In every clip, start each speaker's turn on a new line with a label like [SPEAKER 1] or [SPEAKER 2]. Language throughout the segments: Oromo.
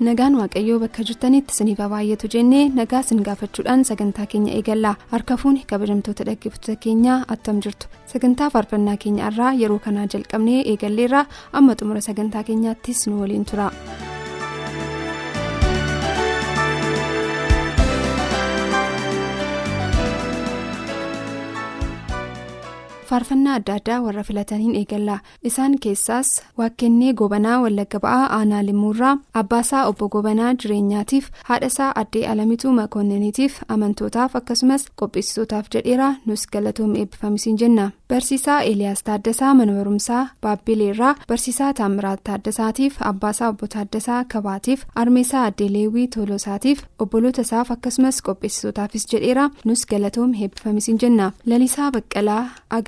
[SPEAKER 1] Nagaan waaqayyoo bakka jirtanitti isiniif baay'atu jennee nagaa isin gaafachuudhaan sagantaa keenya eegallaa harka fuuni kabajamtoota dhaggeeffattoota keenyaa attam jirtu sagantaa faarfannaa keenya irraa yeroo kanaa jalqabnee eegalleerraa amma xumura sagantaa keenyaattis nu waliin tura. Faarfannaa adda addaa warra filataniin eegallaa isaan keessaas waaqkennee gobanaa wallagga ba'aa aanaa limmuurraa abbaasaa obbo gobanaa jireenyaatiif haadhasaa addee alamituu makoonniniitiif amantootaaf akkasumas qopheessitootaaf jedheera nus galatoom eebbifamisiin jenna. Barsiisaa eeliyaas taaddasaa mana barumsaa baabbileerraa barsiisaa taamiraat taaddasaatiif abbaasaa obbo taaddasaa kabaatiif armeesaa addee leewwii toolosaatiif obboloota isaaf akkasumas qopheessitootaafis jedheera nus galatoom eebbifamisiin jenna. Lalisaa baqqalaa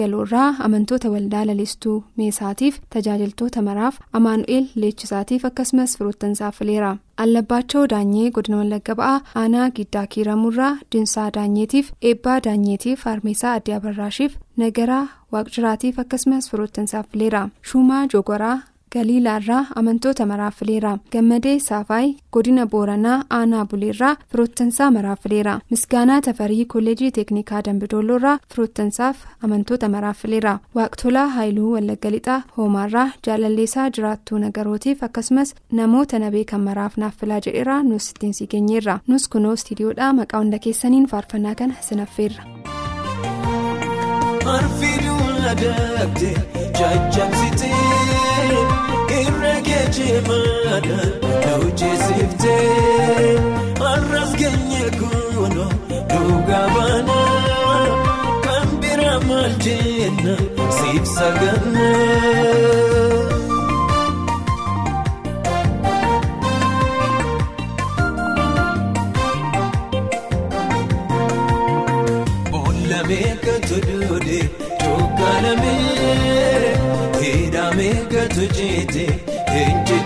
[SPEAKER 1] agaloorraa amantoota waldaa lalistuu meesaatiif tajaajiltoota maraaf amaanu'eel leechisaatiif akkasumas firoottansaaf fileera allabbaachoo daanyee godina wallagga ba'aa aanaa giddaa kiiramurraa dinsaa daanyeetiif eebbaa daanyeetiif armeesaa addee abarraashiif nagaraa waaqjiraatiif akkasumas firoottansaaf fileera shuumaa jogoraa galiilaarraa amantoota maraaf fileera gammadee saafaay godina booranaa aanaa buleerraa firoottansaa maraaf fileera misgaanaa tafarii kolleejii teeknikaa dambidoolloorraa firoottansaaf amantoota maraaf fileera waaqtolaa haayiluu wallagga lixaa hoomaarraa jaalalleessaa jiraattuu nagarootiif akkasumas namoota nabee kan maraaf naaf filaa jedheera nus ittiin si geenyeerra. Nus kunoo istiidiyoodhaa maqaa hunda keessaniin faarfannaa kana sinaffeerra.
[SPEAKER 2] Irra geejjibaadha hojjeesiftee har'as geenye kuno dhugaa baana kan bira maal jenna siif saganna.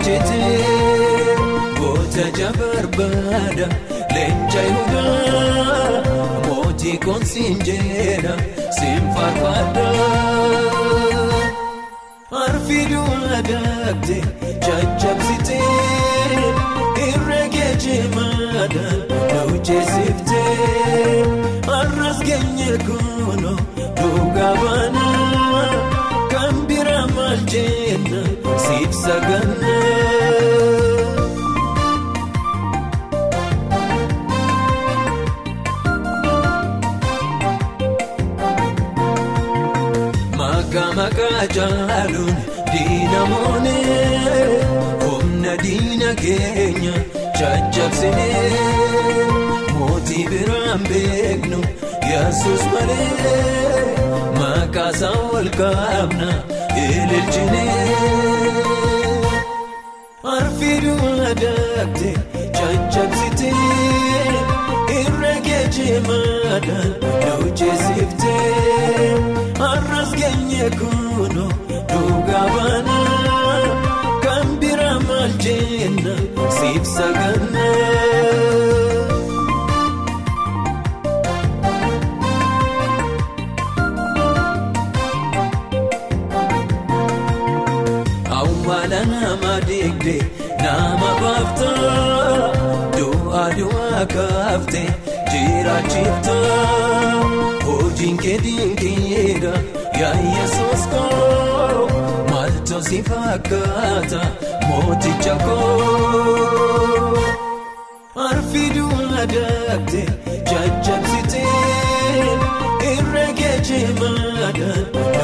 [SPEAKER 2] Eenjejjeete goota jabarbaada leenca yuudaa mootii koonsiin jeena siin faarfaadha. Arfiduu adaabte jajjabsite irra geejjibaadha hojjeesiftee har'as geenye kuno dhugaa baana. Jaaluun diina moonee humna diina keenya jajjabsinee mootii biraan beeknu yesus malee. Maqaasaa wal kaabna ililchinee arfiduu adaabte jajjabsitee irra geejjibaadha hojjeesiftee har'as geenye kuno dhugaa baana kan bira maal jenna siif saganna. Nama deegde nama baafta du'a du'a kaafte jiraachifta hojiin kee dinqiidha yaa yesuus koo maaltu si fakkaata mooticha koo arfiduu adaabte jajjabsite irra geejjibaadha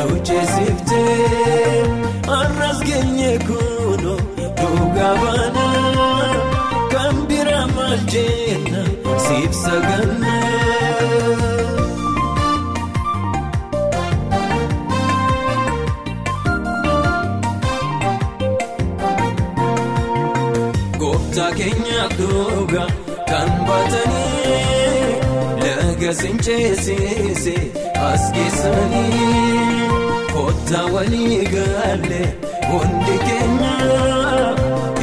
[SPEAKER 2] hojjeesiftee har'as geenye kuno banaa kan bira maal jenna siif saganna. Gooftaa keenya dhooga kan baatanii laga sincheesise as keessanii kottaa walii galee hundi keenya.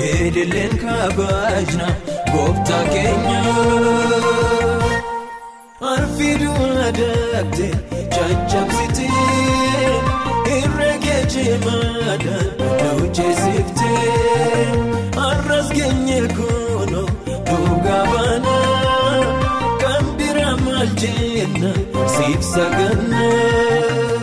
[SPEAKER 2] Ililleen kabajna gooftaa keenya. Arfiiduu addaatee caccabsitee herrega cimaadhaan hojjeesiftee arras geenye kunoo dhugaa baanaa kan bira maal jenna siif sagannaa.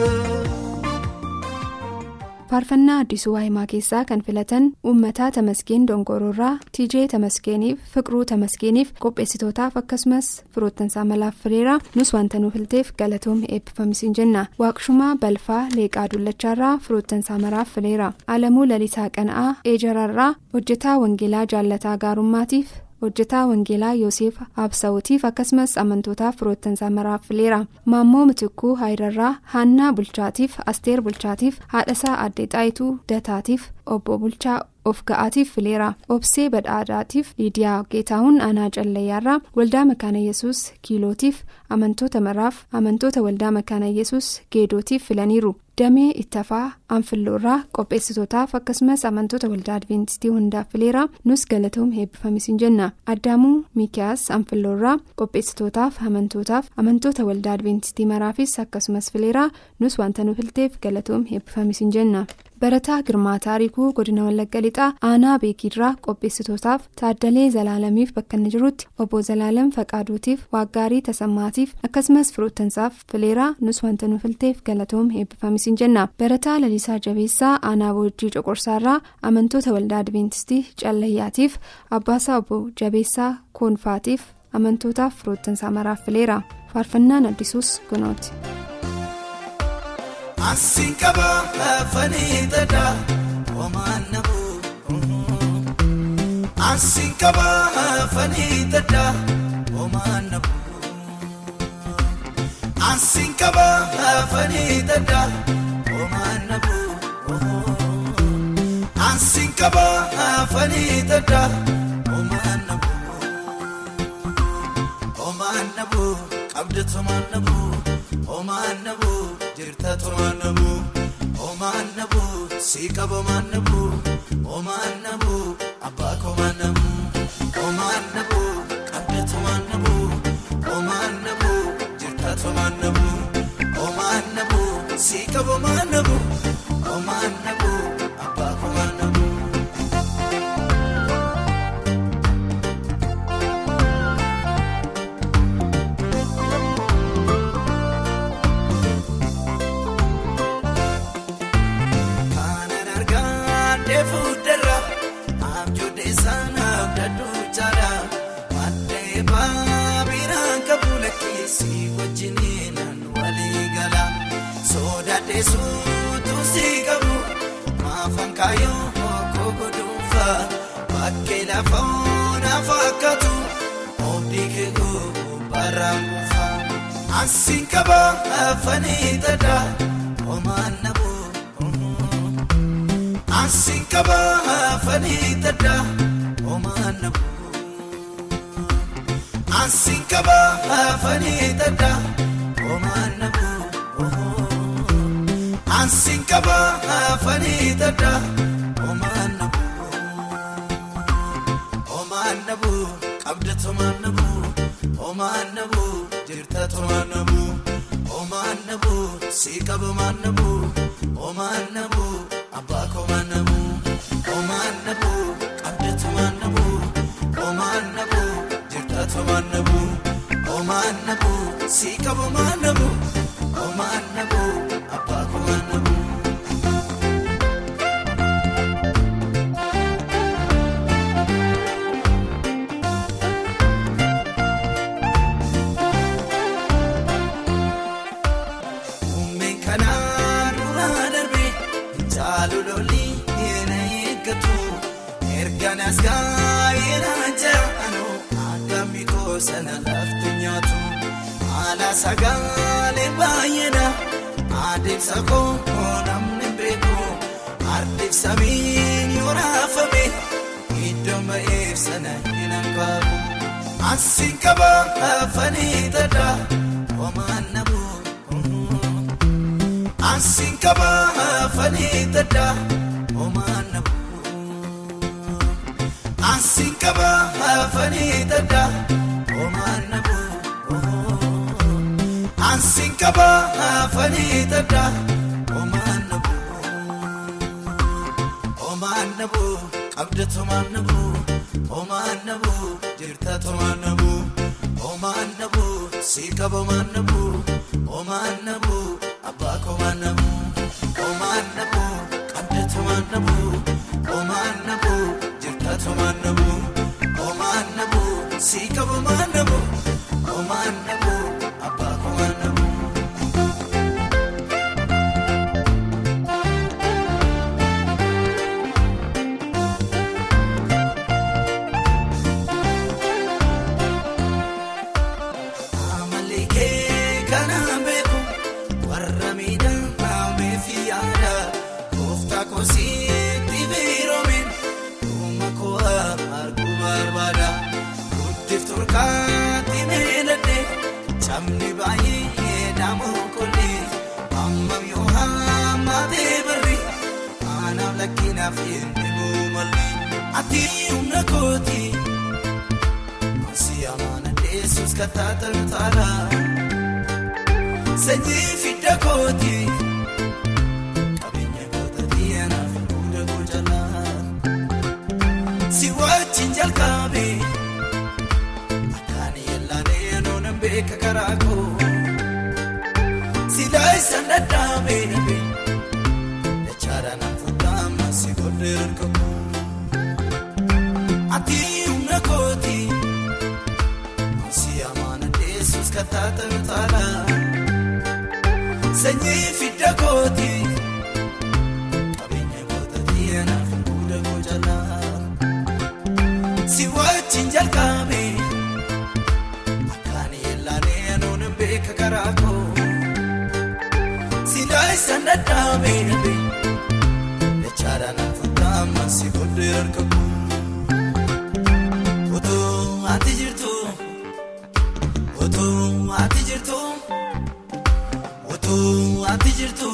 [SPEAKER 1] Faarfannaa addisuu waa'imaa keessaa kan filatan uummataa tamasgeen dongoroorraa tijee tamasgeeniif fiqiruu tamasgeeniif qopheessitootaaf akkasumas firoottansaa malaaf fireeraa nus wanta nuuf filteef galatoomni eebbifamisiin jenna waaqshumaa balfaa leeqaa dullachaarraa firoottansaa maraaf fileera alamuu lalisaa qana'aa eejararraa hojjetaa wangeelaa jaallataa gaarummaatiif. Hojjetaa wangeelaa yoosef absa'ootiif akkasumas amantootaaf firoottansaa maraaf fileera maammoo mitikuu haayirarraa haannaa bulchaatiif asteer bulchaatiif haadhasaa addee xaayituu dataatiif obbo bulchaa of ga'aatiif fileera obsee badhaadhaatiif liidiyaa geetahuun aanaa callayyaarraa waldaa makaana yesus kiilootiif amantoota maraaf amantoota waldaa makaana yesus geedootiif filaniiru. Damee ittafaa anfilloorraa qopheessitootaaf akkasumas amantoota waldaa adventistii hundaaf fileera. Nus galatoom heebbifamisiin jenna. Addaamuu miikiyaas anfilloorraa qopheessitootaaf amantootaaf amantoota waldaa adventistii maraafis akkasumas fileera. Nus wanta nu filteef galatoom heebbifamisiin jenna. barataa girmaa taarikuu godina wallagga lixaa aanaa beekiirraa qopheessitootaaf taaddalee zalaalamiif bakka inni jirutti obbo zalaalam faqaaduutiif waaggaarii tasammaatiif akkasumas firoottansaaf fileeraa nus wanta nu filteef galatoom heebbifamisiin jenna barataa lalisaa jabeessaa aanaa boojjii coqorsaarraa amantoota waldaa adventistii callayyaatiif abbaasaa obbo jabeessaa koonfaatiif amantootaaf firoottansaa maraaf fileera faarfannaan addisuus kunooti.
[SPEAKER 3] Asiin qaba afanii tadaa homaan nabuu. Asiin qaba afanii tadaa homaan nabuu. Asiin qaba afanii tadaa homaan nabuu. Asiin qaba afanii tadaa homaan nabuu. Homaan nabuu qabda tomaan nabuu. Homaan nabuu. jirta tomaan nabuu homaan nabuu sii qaba homaan nabuu homaan nabuu sii qaba Asiin qaba afanii tadaa homaan nabuu. Asiin qaba afanii tadaa homaan nabuu. Asiin qaba afanii tadaa homaan nabuu. Homaan nabuu qabda tomaan nabuu. Homaan nabuu jirta tomaan nabuu. Homaan nabuu sii qaba homaan nabuu. Homaan nabuu abbaa komaan nabuu. Homaan nabuu qabda tomaan nabuu. Homaan nabuu jirta tomaan nabuu. Homaan nabuu sii qaba homaan nabuu. Homaan nabuu gaa'eera ja'anoo akkami koosana lafti nyaatu haala sagaalee baay'eedha adeemsa koo namni beeku adeemsa miin yoo raafame iddoo ba'ee kootiif sana hin hanqaabu. Ansiin qaba afanii tadha homaan nabu. Ansiin qaba afanii tadha Ansiin qaba afanii tadha homaan nabu. Ansiin qaba afanii tadha homaan nabu. Homaan nabu qabda tomaan nabu. Homaan nabu jirta tomaan nabu. Homaan nabu si qaba homaan nabu. Homaan nabu abbaa komaan nabu. Homaan nabu qabda tomaan nabu. Homaan nabu jirta tomaan nabu. Homaan nabu si qaba homaan nabu. Homaan nabu sanyii fidda kooti qabeenya koota diyyanaaf fuula goojala si wajjin jalqabe akkaan yellaanee noonan beeka karaa koo si laayisan dadhaabe dachaadhaan fuudhama si godhee harka koo ati humna kooti. Si amaana deessus kattaatan taala sanyii fidda kooti qabeenya koota diyyanaaf fuula goojala si wajjin jalqabe si laayisan dadhaabe dachaadhaan fuudhama si godhee harka koo otoo ati jirtu. Otoo ati jirtu Otoo ati jirtu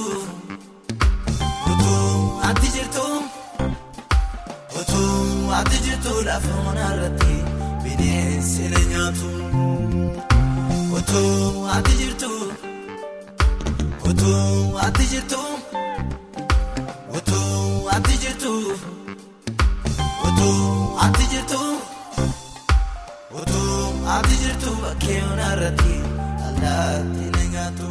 [SPEAKER 3] Otoo ati jirtu Otoo ati jirtu lafa onarratti bineensi na nyaatu Otoo ati jirtu Otoo ati jirtu Otoo ati jirtu Otoo ati jirtu. Otoo ati jirtu bakkee onarratti allaatti na nyaatu.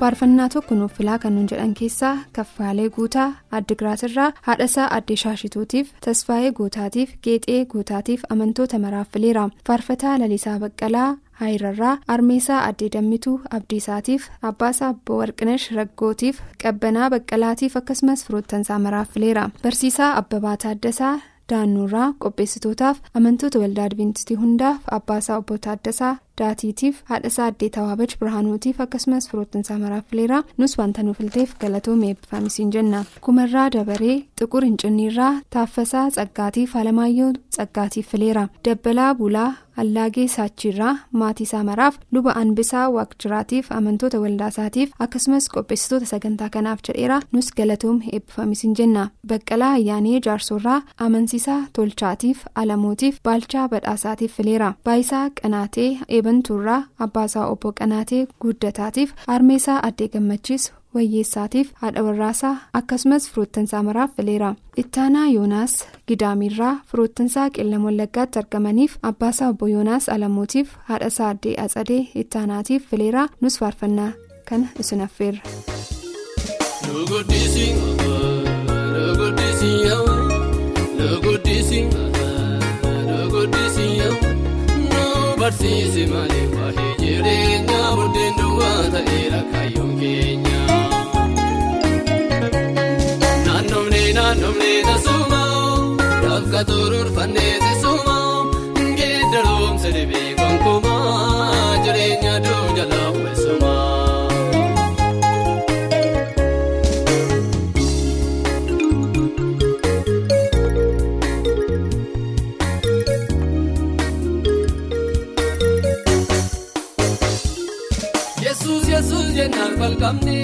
[SPEAKER 1] Faarfannaa tokko nuuf filaa kan nuun jedhan keessaa kaffaalee guutaa addigiraatirraa haadhasaa addee shaashituutiif tasfaayee gootaatiif geexee gootaatiif amantoota maraaf fileera faarfataa lalisaa baqqalaa haayirarraa armeesaa addee dammituu abdiisaatiif abbaasaa abboo warqinash raggootiif qabbanaa baqqalaatiif akkasumas firoottansaa maraaf fileera barsiisaa abbabaa taaddasaa. daannuurraa qopheessitootaaf amantoota waldaa adventistii hundaaf abbaasaa obbo Taaddasaa daatiitiif haadhasaa addee tawaabach birhaanuutiif akkasumas firoottansaa maraaf fileera nus wanta nuuf ilteef galatoomee eebbifamisiin jenna. Kumarraa dabaree xuqur hincinniirraa taaffasaa tsaggaatiif alamaayyoo tsaggaatiif fileera dabbalaa bulaa allaagee saachiirraa maatii isaa maraaf luba anbisaa waaqjiraatiif amantoota waldaasaatiif akkasumas qopheessitoota sagantaa kanaaf jedheera nus galatoom eebbifamisiin jenna. Baqqalaa ayyaanee jaarsoorraa amansiisaa tolchaatiif alamootiif baalchaa badhaasaatiif fileera baayisaa qanaatee eebantuurraa abbaasaa obbo qanaatee guddataatiif armeesaa addee gammachiis wayyeessaatiif haadha warraasaa akkasumas firoottansaa maraaf fileera ittaanaa yoonaas gidaamiirraa firoottansaa qillam wallaggaatti argamaniif abbaasaa obbo yoonaas alamootiif haadhasaa addee atsadee ittaanaatiif fileera nus faarfannaa kana isin affeerra.
[SPEAKER 4] Barsiisi malee waa'ee jireenyaa buddeen duwwaa ta'eera kaayyoon keenya. Naannoomnee naannoomnee tasuma bakka turuurfannee jennaan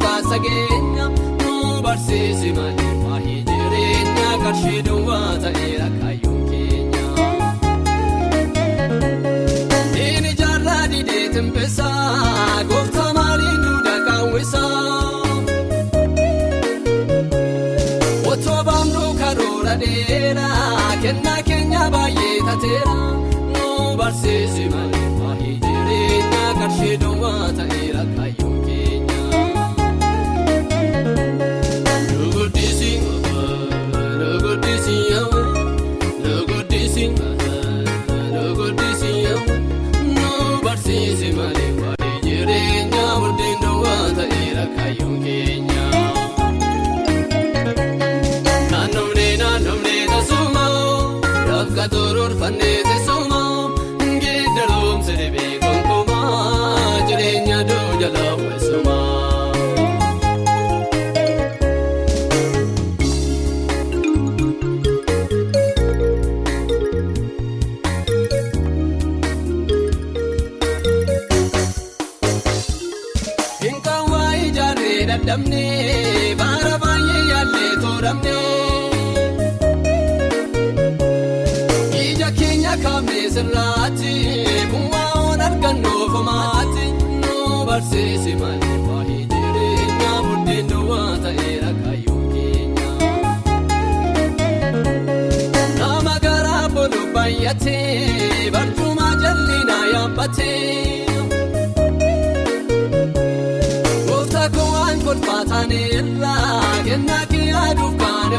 [SPEAKER 4] dagannee gooftaa sageenya nu barsiisi malee waa'ee jireenya qarshii duwwaa ta'eera kaayyoon keenya. Inni jaarraa didee timbisaa gooftaa maaliin duudaa kaawwisaa. Otoo baamnuu karoora dheeraa kennaa keenya baay'ee tateera nu barsiisi malee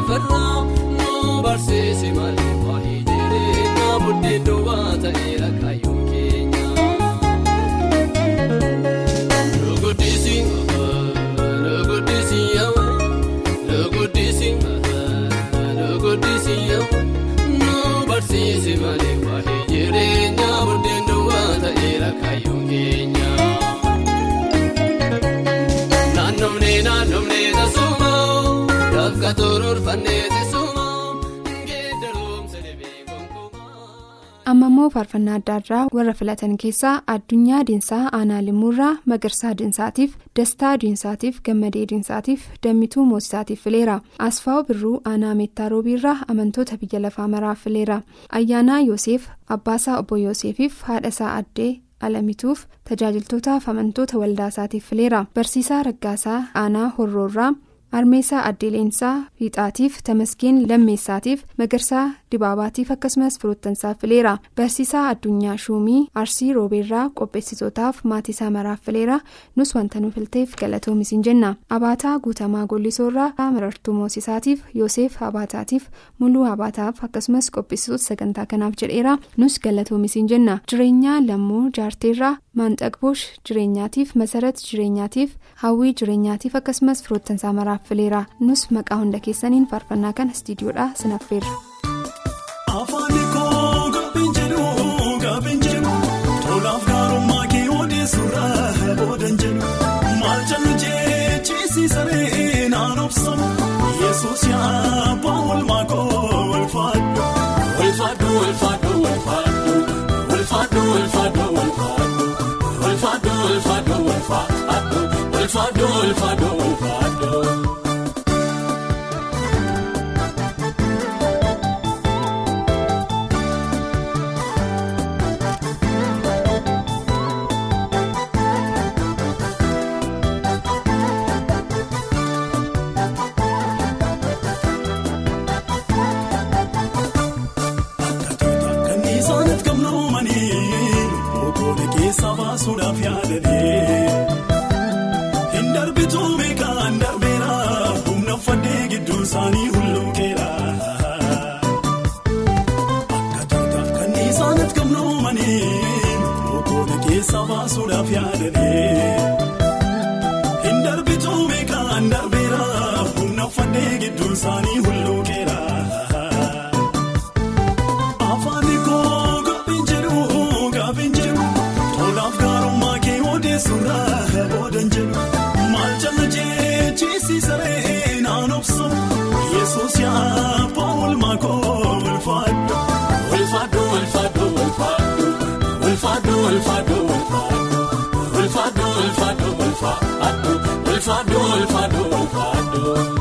[SPEAKER 4] ofirraa nu barsiisi malee waa'ee jireenya buddeen duwwaa ta'eera
[SPEAKER 1] immoo faarfannaa adda addaa warra filatan keessaa addunyaa diinsaa aanaa limuurraa magarsaa diinsaatiif dastaa diinsaatiif gammadee diinsaatiif dammituu moosisaatiif fileera. Asfaa'u birruu aanaa meettaa roobiirraa amantoota biyya lafaa maraaf fileera. Ayyaanaa yoosef abbaasaa obbo yoosefiif haadhasaa addee alamituuf tajaajiltootaaf amantoota waldaa isaatiif fileera. Barsiisaa raggaasaa aanaa horroorraa armeessaa addeeleensaa fiixaatiif tamaskeen lammeessaatiif magarsaa dibaabaatiif akkasumas firoottansaaf fileera. Barsiisaa addunyaa shuumii arsii roobeerraa qopheessitootaaf maatiisaa maraaf fileera. Nus wanta nu filteef galatoomis jenna. Abaataa guutamaa gollisoorraa marartuu moosisaatiif yoosef abaataatiif muluu abaataaf akkasumas qopheessitoota sagantaa kanaaf jedheera. Nus galatoomis jenna. Jireenyaa lammuu jaarteerraa maanxaqbuush jireenyaatiif masarat jireenyaatiif hawwii jireenyaatiif akkasumas firoottansaa maraaf fileera nus maqaa hunda keessaniin faarfannaa kana istiidiyoodhaa sinaffeerra.
[SPEAKER 5] Yesuus yaa ba'u walmaakoo walfaadhu walfaadhu walfaadhu. faaduu faaduu faaduu faaduu faaduu faaduu. Isaanii hulluuqeera. Afaani koo gaaffin jedhu gaaffin jedhu tolaaf gaarummaa kee odeessuurraa boodan jedhu maal jala jechiisisaree naan obsu yesuus yaaboo olmaa koo ulfaadhu.
[SPEAKER 2] Ulfaadhu ulfaadhu ulfaadhu ulfaadhu ulfaadhu ulfaadhu ulfaadhu ulfaadhu ulfaadhu ulfaadhu ulfaadhu ulfaadhu.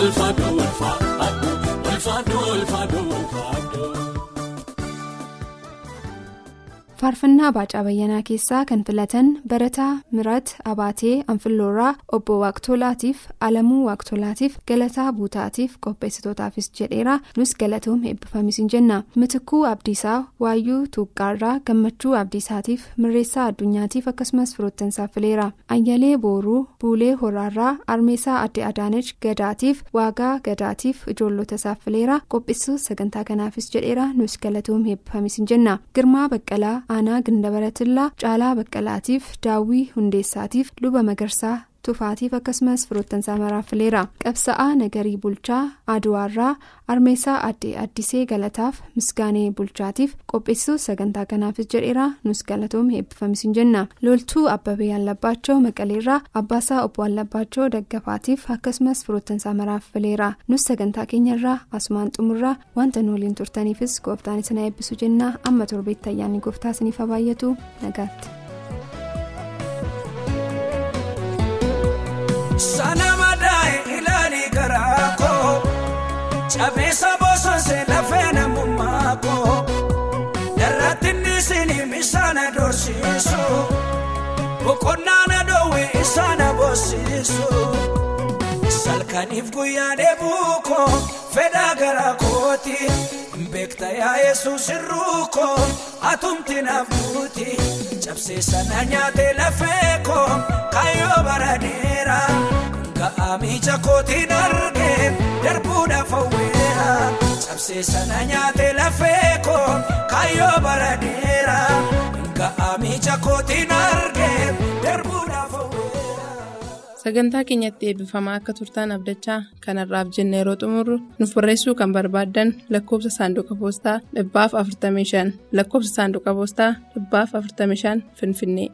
[SPEAKER 2] الفتى
[SPEAKER 1] faarfannaa baacaa bayyanaa keessaa kan filatan barataa mirat abaatee anfilloorraa obbo waaqtolaatiif alamuu waaqtolaatiif galataa buutaatiif qopheessitootaafis jedheera. Nus galatoom eebbifamis hin jenna. Mitikuu abdiisaa waayyuu tuuqqaarraa gammachuu abdiisaatiif mirreessaa addunyaatiif akkasumas firoottansaaf fileera. Ayyalee booruu buulee horaarraa armeesaa adde adaanech gadaatiif waagaa gadaatiif ijoollota isaaf fileera. Qopheessuu sagantaa kanaafis jedheera. Nus galatoom eebbifamis hin jenna. Girmaa baqqalaa aanaa gindabaratillaa caalaa baqqalaatiif daawwii hundeessaatiif luba magarsaa tufaatiif akkasumas firoottansaa maraaf fileera qabsa'aa nagarii bulchaa aduwaarraa armeessaa addee addisee galataaf misgaanee bulchaatiif qopheessuu sagantaa kanaafis jedheera nus galatoom eebbifamis hin jenna loltuu abbabee allabbaachoo maqaleerraa abbaasaa obbo allabbaachoo daggafaatiif akkasumas firoottansaa maraaf fileera nus sagantaa keenyarraa asumaan xumurraa wanta nu waliin turtaniifis gooftaan isin eebbisu jenna amma torbeetti ayyaanni gooftaa isiniif baay'atu nagaatti.
[SPEAKER 6] Sana madaa'e ilaalii garaa koo Cabeessa bosonse lafee namummaa koo Darratti nisinii misaana dorsiisu Boqonnaa na dhoowwe isaana boosisu Salkaniif guyyaa dheebuu koo fedhaa garaa kooti Beekta yaa Yesuus irruu koo atumti naaf buuti Cabsee sana nyaatee lafee koo kaayyoo bara dheeraa Ga'aa miija kootiin argee darbuudhaaf hawweera Cabsee sana nyaatee lafee koo kaayyoo bara dheeraa Ga'aa miija kootiin argee.
[SPEAKER 7] Sagantaa keenyatti eebbifamaa akka turtaan abdachaa kanarraaf jenna yeroo xumurru nuuf barreessuu kan barbaaddan lakkoofsa saanduqa poostaa dhibbaaf 45 lakkoofsa saanduqa poostaa dhibbaaf 45 finfinnee.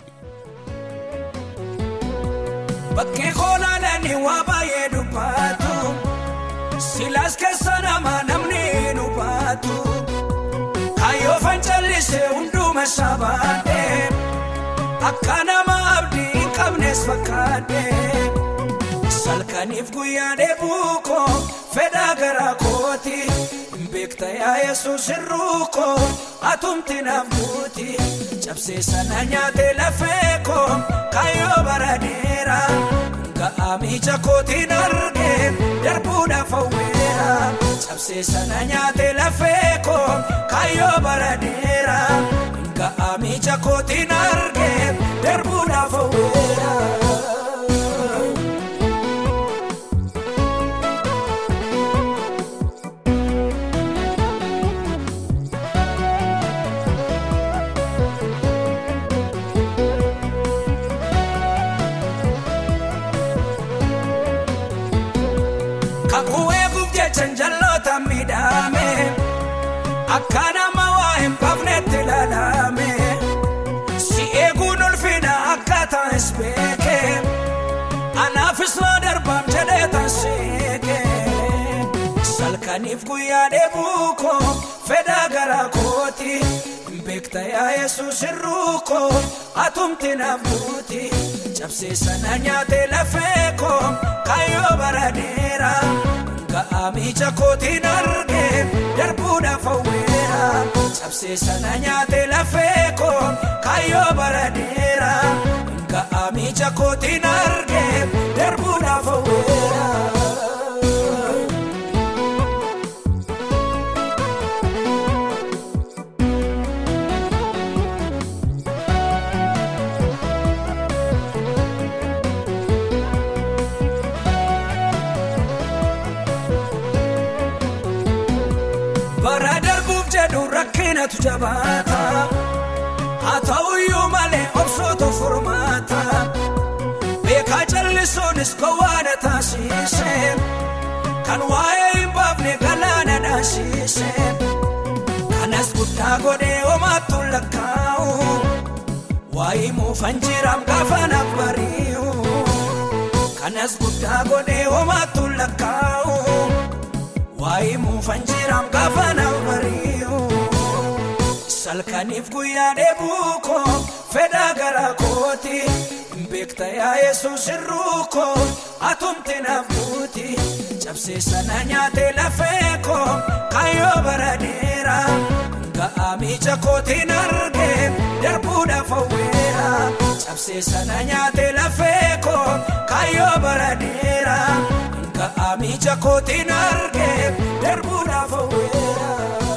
[SPEAKER 6] bakkee koolaalanii waa baay'ee dubbatu silaas keessa namaa namni nu baatu kaayyoo fancallisee hunduma sabaadhee akka nama abdii qabnes fakkaadhee salkaniif guyyaa dheebuu koo fedhaa garaa kooti. Hin beekta yaa yesuus hirruu koo atumti naaf buuti cabsee sana nyaatee lafee koo kaayyoo bara dheeraa. Ga'aa miija kootiin argee darbuudhaaf hawweera. Cabsee sana nyaatee lafee koo kaayyoo bara dheeraa. Ga'aa seeke salkaniif guyyaa dheebuu koo fedhaa garaa kooti hin beekta yaa yesuus hirruu koo atumti naaf buuti cabsee sana nyaatee lafee koo kaayyoo bara dheeraa ga'aa miija kootiin argee darbuudhaaf hawweera cabsee sana nyaatee lafee koo kaayyoo bara dheeraa ga'aa miija kootiin argee darbuudhaaf hawweera. Rakkinatu jabaata haa ta'uyyuu malee obsootu furmaata beekaa jallisuunis gowwaana taasise kan waa'ee hin baafne galaana dhaasise kanas guddaa godhee homaattu lakkaa'u waa'ee muufan jiraam gaafa naaf bari'u kanas guddaa godhee homaattu lakkaa'u. waa'ee muufan jiraam gaafa naaf bari'u salkaaniif guyyaa dheebuu koo fedhaa garaa kooti beektaa yaa'ee suusirruu koo atumti naafnuuti cabsee sana nyaatee lafee koo kaayyoo baradeera ga'aa miija kootiin argee darbuudhaaf hawweera cabsee sana nyaatee lafee koo kaayyoo baradeera ga'aa miija kootiin argee darbuudhaaf hawweera.